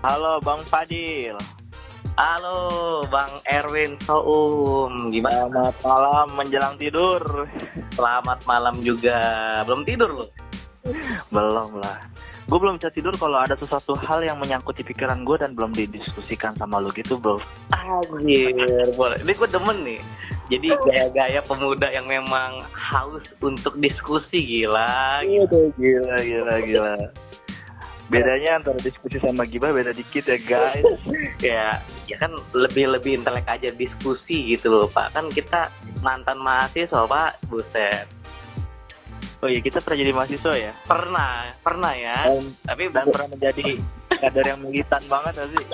Halo Bang Fadil. Halo Bang Erwin Soum, gimana? Selamat malam menjelang tidur. Selamat malam juga. Belum tidur loh? Belum lah. Gue belum bisa tidur kalau ada sesuatu hal yang menyangkut di pikiran gue dan belum didiskusikan sama lo gitu bro. Anjir, boleh. Ini gue demen nih. Jadi gaya-gaya pemuda yang memang haus untuk diskusi gila. Gitu, gila, gila, gila. Bedanya antara diskusi sama gibah beda dikit ya guys. ya, ya kan lebih lebih intelek aja diskusi gitu loh Pak. Kan kita mantan mahasiswa Pak, buset. Oh iya kita pernah jadi mahasiswa ya. Pernah, pernah ya. Dan, Tapi dan pernah menjadi kader yang militan banget gak sih?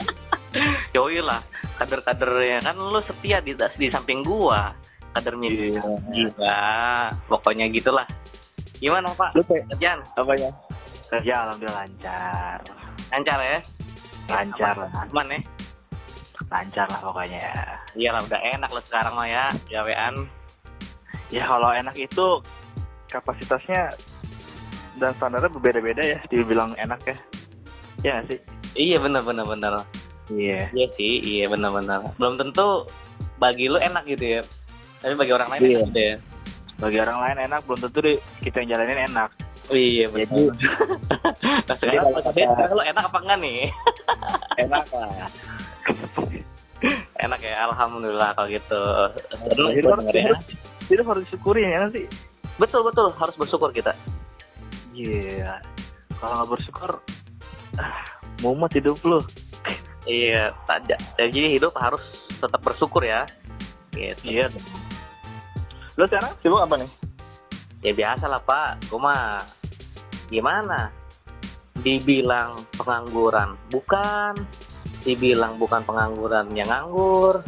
yoi lah, kader-kadernya kan lu setia di di samping gua. Kadernya Iya. gila. Pokoknya gitulah. Gimana Pak? Lu Kerjaan apanya? Kerja alhamdulillah lancar. lancar ya? Lancar lah. Aman ya? Lancar lah pokoknya. Iya lah udah enak lo sekarang mah ya, gawean. Ya kalau enak itu kapasitasnya dan standarnya berbeda-beda ya dibilang enak ya. Ya nggak sih? Iya bener bener bener. Iya. Iya sih, iya bener bener. Belum tentu bagi lu enak gitu ya. Tapi bagi orang lain Iya. enak gitu ya. Bagi orang lain enak belum tentu deh kita yang jalanin enak. Iya bener. Jadi Nah, sekarang, kalau kata- sekarang lu enak apa enggak nih? enak lah. enak ya, alhamdulillah kalau gitu. Seneng Jadi harus, harus, jadi harus disyukuri ya sih. Betul betul harus bersyukur kita. Iya. Kalau nggak bersyukur, mumet hidup lu. Iya, tak ada. Jadi hidup harus tetap bersyukur ya. Gitu. Iya. Lu sekarang sibuk apa nih? Ya biasa lah Pak, gue mah gimana? Dibilang pengangguran, bukan. Dibilang bukan pengangguran yang nganggur.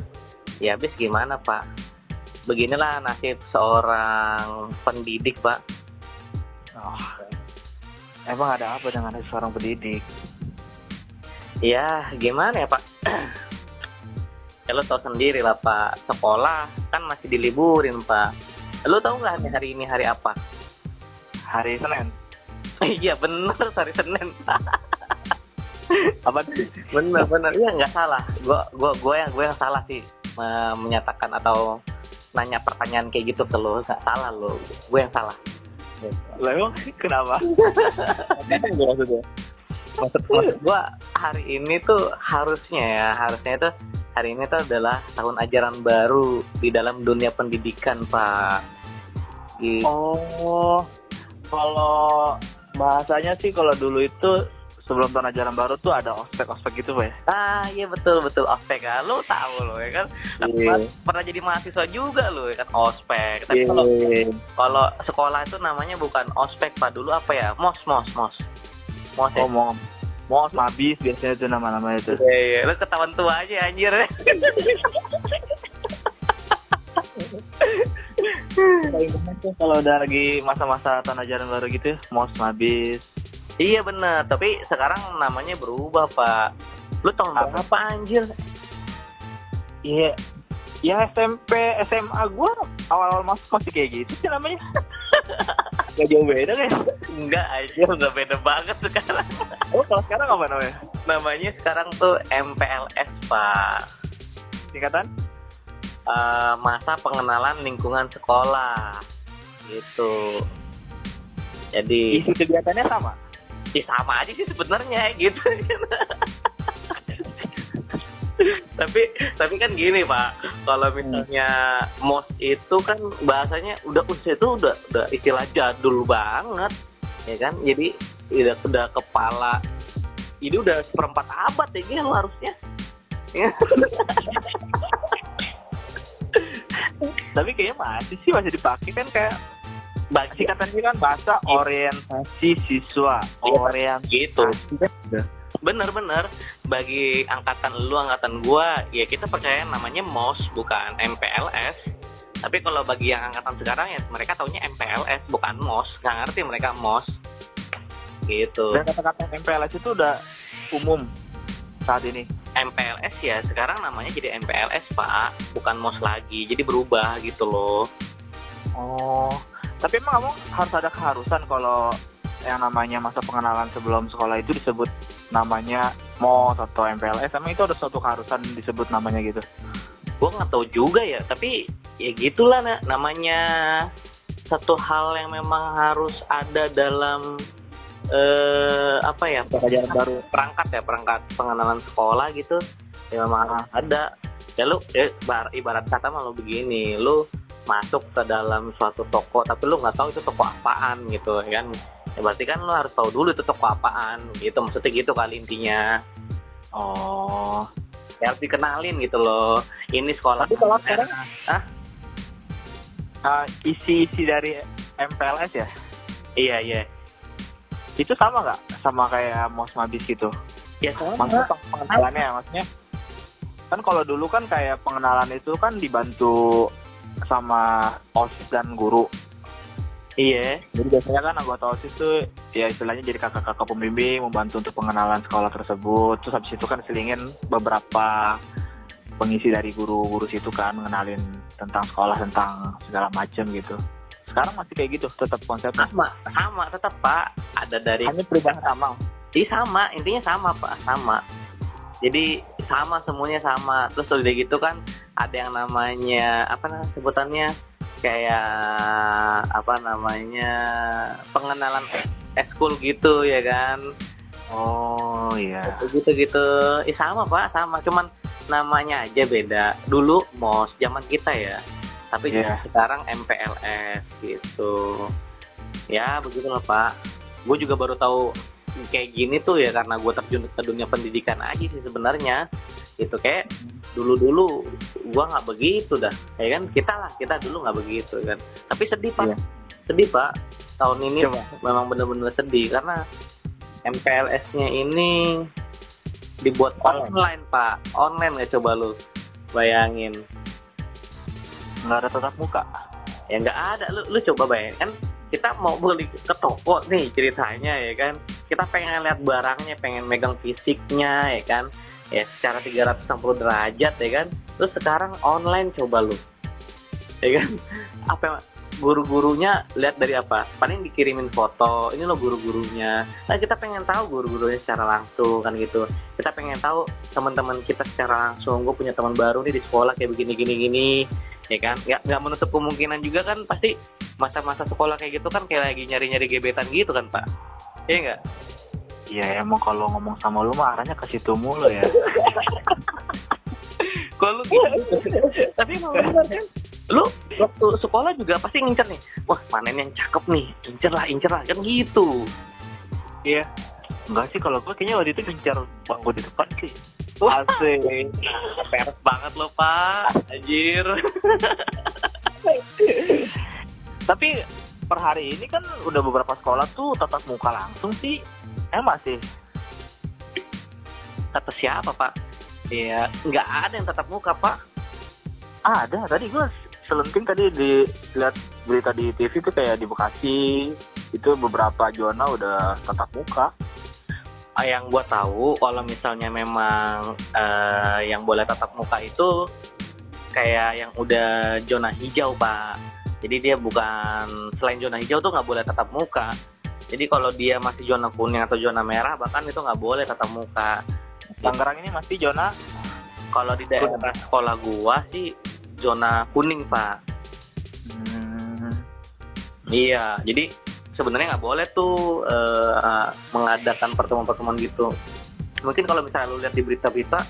Ya habis gimana Pak? Beginilah nasib seorang pendidik Pak. Oh, emang ada apa dengan seorang pendidik? Ya gimana ya Pak? ya lo tau sendiri lah Pak, sekolah kan masih diliburin Pak. Lo tau nggak nih hari ini hari apa? Hari Senin. Iya bener hari Senin. Apa sih? bener bener iya nggak salah gua gua gua yang gua yang salah sih me- menyatakan atau nanya pertanyaan kayak gitu ke lo nggak salah lo gue yang salah Lah emang kenapa? Maksudnya? maksud maksud gua hari ini tuh harusnya ya harusnya itu hari ini tuh adalah tahun ajaran baru di dalam dunia pendidikan pak. Gitu. Oh, kalau bahasanya sih kalau dulu itu sebelum tahun ajaran baru tuh ada ospek-ospek gitu Pak ya. ah iya betul betul. Ospek kan lo tahu lo ya kan? Iya. pernah jadi mahasiswa juga lo ya kan? Ospek. Tapi kalau Kalau sekolah itu namanya bukan ospek pak. Dulu apa ya? Mos mos mos. Mos ya? Oh, mau mabis biasanya itu nama-nama itu. Iya, iya. lu ketahuan tua aja anjir Kalau udah lagi masa-masa tahun ajaran baru gitu, mos mabis. iya bener tapi sekarang namanya berubah pak lu tahun Apa? berapa anjir Iya. Ya SMP, SMA gua awal-awal masuk masih kayak gitu sih namanya. Gak jauh beda kan? enggak aja udah beda banget sekarang Oh, kalau sekarang apa namanya? namanya sekarang tuh MPLS pak Singkatan? Eh, masa pengenalan lingkungan sekolah gitu jadi Isi kegiatannya sama. ya sama aja sih sebenarnya gitu tapi tapi kan gini pak. Kalau misalnya mos itu kan bahasanya udah usia itu udah udah istilah jadul banget ya kan? Jadi udah udah kepala. Ini udah seperempat abad ya Gil, harusnya. Ya. Tapi kayaknya masih sih masih dipakai kan kayak bagi singkatannya kan bahasa orientasi siswa. Iya, Orientasi. Gitu. Bener-bener bagi angkatan lu angkatan gua ya kita percaya namanya MOS bukan MPLS tapi kalau bagi yang angkatan sekarang ya mereka taunya MPLS bukan MOS nggak ngerti mereka MOS gitu. Dan kata-kata MPLS itu udah umum saat ini. MPLS ya sekarang namanya jadi MPLS pak. Bukan MOS lagi jadi berubah gitu loh. Oh, tapi emang kamu harus ada keharusan kalau yang namanya masa pengenalan sebelum sekolah itu disebut namanya MOS atau MPLS emang itu ada suatu keharusan disebut namanya gitu. Gue nggak tahu juga ya tapi ya gitulah nah, namanya satu hal yang memang harus ada dalam eh apa ya pelajaran baru. perangkat ya perangkat pengenalan sekolah gitu. Ya memang ada. Ya lu ya, bar- ibarat kata malu begini lu masuk ke dalam suatu toko tapi lu nggak tahu itu toko apaan gitu ya kan ya berarti kan lu harus tahu dulu itu toko apaan. Gitu maksudnya gitu kali intinya. Oh ya harus dikenalin gitu loh. Ini sekolah Tapi kalau sekarang- Hah? uh, isi-isi dari MPLS ya? Iya iya. Itu sama nggak? Sama kayak MOS Mabis gitu? Ya sama. Maksudnya peng- pengenalannya maksudnya? Kan kalau dulu kan kayak pengenalan itu kan dibantu sama osis dan guru iya. Jadi biasanya kan anggota osis tuh ya istilahnya jadi kakak-kakak pembimbing membantu untuk pengenalan sekolah tersebut. Terus habis itu kan selingin beberapa pengisi dari guru-guru situ kan mengenalin tentang sekolah tentang segala macam gitu. Sekarang masih kayak gitu tetap konsepnya. Sama sama tetap pak. Ada dari hanya perubahan sama. Iya sama, intinya sama pak, sama. Jadi sama semuanya sama. Terus udah gitu kan ada yang namanya apa namanya sebutannya kayak apa namanya pengenalan eskul gitu ya kan. oh iya Gitu gitu. Ih sama pak, sama. Cuman namanya aja beda. Dulu mos zaman kita ya. Tapi Iya. sekarang MPLS gitu. Ya begitulah pak. Gue juga baru tahu kayak gini tuh ya karena gue terjun ke dunia pendidikan aja sih sebenarnya gitu kayak dulu dulu gue nggak begitu dah. Ya kan? Kita lah kita dulu nggak begitu kan? Tapi sedih pak. Iya. sedih pak. Tahun ini Coba. memang bener-bener sedih karena MPLS-nya ini dibuat Online. online pak. Online ya coba lu bayangin. Nggak ada tatap muka. Ya nggak ada. Lu lu coba bayangin. Kan kita mau beli ke toko nih ceritanya ya kan? Kita pengen lihat barangnya pengen megang fisiknya ya kan ya secara 360 derajat ya kan? Terus sekarang online coba lu. Ya kan? Apa guru-gurunya lihat dari apa? Paling dikirimin foto ini lo guru-gurunya. Nah kita pengen tahu guru-gurunya secara langsung kan gitu. Kita pengen tahu teman-teman kita secara langsung. Gue punya teman baru nih di sekolah kayak begini gini gini. Ya kan? Nggak nggak menutup kemungkinan juga kan pasti masa-masa sekolah kayak gitu kan kayak lagi nyari-nyari gebetan gitu kan pak. Iya nggak Iya emang kalau ngomong sama lu mah arahnya ke situ mulu ya. kalau lu gitu tapi emang bener kan lu waktu sekolah juga pasti ngincer nih wah panen yang cakep nih incer lah incer lah kan gitu Iya. Enggak sih kalau gue kayaknya waktu itu ngejar bangku di depan sih. Wah. Asik. peres banget lo pak anjir Tapi per hari ini kan udah beberapa sekolah tuh tatap muka langsung sih. Emang sih. kata siapa pak ya nggak ada yang tatap muka pak Ada. Tadi gue selenting tadi di lihat berita di TV tuh kayak di Bekasi itu beberapa zona udah tatap muka. Ah, yang gua tahu kalau misalnya memang eh, yang boleh tatap muka itu kayak yang udah zona hijau pak jadi dia bukan selain zona hijau tuh nggak boleh tatap muka jadi kalau dia masih zona kuning atau zona merah bahkan itu nggak boleh tatap muka. Tangerang ini masih zona? Kalau di daerah sekolah gua sih zona kuning pak. Hmm, Iya, jadi sebenarnya nggak boleh tuh eh, mengadakan pertemuan-pertemuan gitu. Mungkin kalau misalnya lu lihat di berita-berita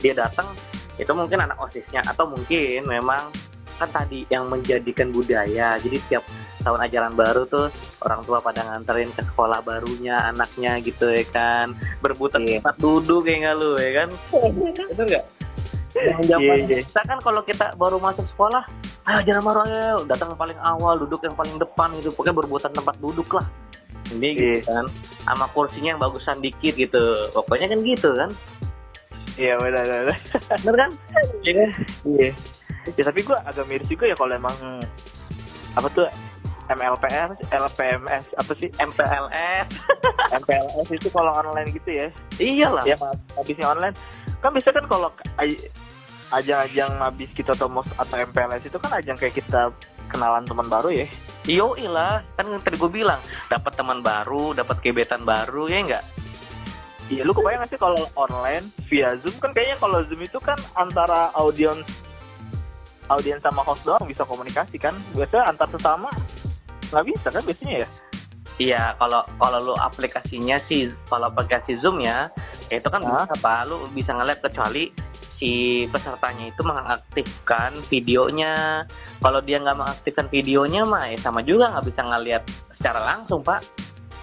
dia datang, itu mungkin anak osisnya. Atau mungkin memang kan tadi yang menjadikan budaya. Jadi setiap tahun ajaran baru tuh orang tua pada nganterin ke sekolah barunya anaknya gitu ya kan, berebutan Iya. tempat duduk kayak nggak lu ya kan? Bener nggak? Yang zaman Iya, iya. kita kan kalau kita baru masuk sekolah ah jangan marah ayo datang paling awal duduk yang paling depan gitu pokoknya berbuatan tempat duduk lah ini gitu kan sama kursinya yang bagusan dikit gitu pokoknya kan gitu kan Iya benar benar. bener kan Iya kan? Iya. Ya tapi gue agak miris juga ya kalau emang apa tuh MLPS, LPMS apa sih MPLS MPLS itu kalau online gitu ya? iyalah Ya habisnya online. Kan bisa kan kalau aj- ajang-ajang habis kita atau MOS atau MPLS itu kan ajang kayak kita kenalan teman baru ya. Yo lah kan tadi gue bilang dapat teman baru dapat gebetan baru ya enggak Iya, lu kebayang gak sih kalau online via Zoom kan kayaknya kalau Zoom itu kan antara audiens audiens sama host doang bisa komunikasi kan. Biasanya antar sesama nggak bisa kan biasanya ya? Iya, kalau kalau lu aplikasinya sih, kalau aplikasi Zoom ya, ya itu kan Hah? bisa apa? Lu bisa ngeliat kecuali si pesertanya itu mengaktifkan videonya. Kalau dia nggak mengaktifkan videonya mah ya sama juga nggak bisa ngeliat secara langsung, Pak.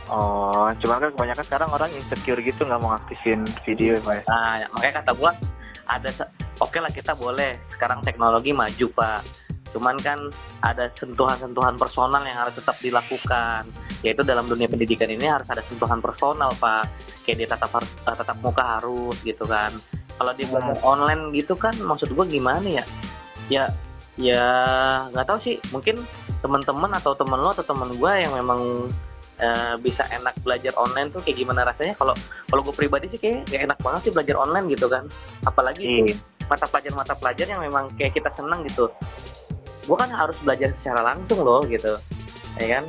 Oh, cuman kan kebanyakan sekarang orang insecure gitu nggak mau aktifin video ya, Pak. ya? Nah, makanya kata gua ada oke lah kita boleh sekarang teknologi maju, Pak. Cuman kan ada sentuhan-sentuhan personal yang harus tetap dilakukan. Yaitu dalam dunia pendidikan ini harus ada sentuhan personal, Pak. Kayak dia tatap harus eh, tatap muka harus gitu kan. Kalau dia belajar online gitu kan maksud gua gimana ya? Ya ya nggak tahu sih, mungkin teman-teman atau temen lo atau temen gua yang memang eh, bisa enak belajar online tuh kayak gimana rasanya kalau kalau gue pribadi sih kayak gak enak banget sih belajar online gitu kan apalagi Iya. mata pelajaran mata pelajaran yang memang kayak kita senang gitu gue kan harus belajar secara langsung loh gitu. Ya kan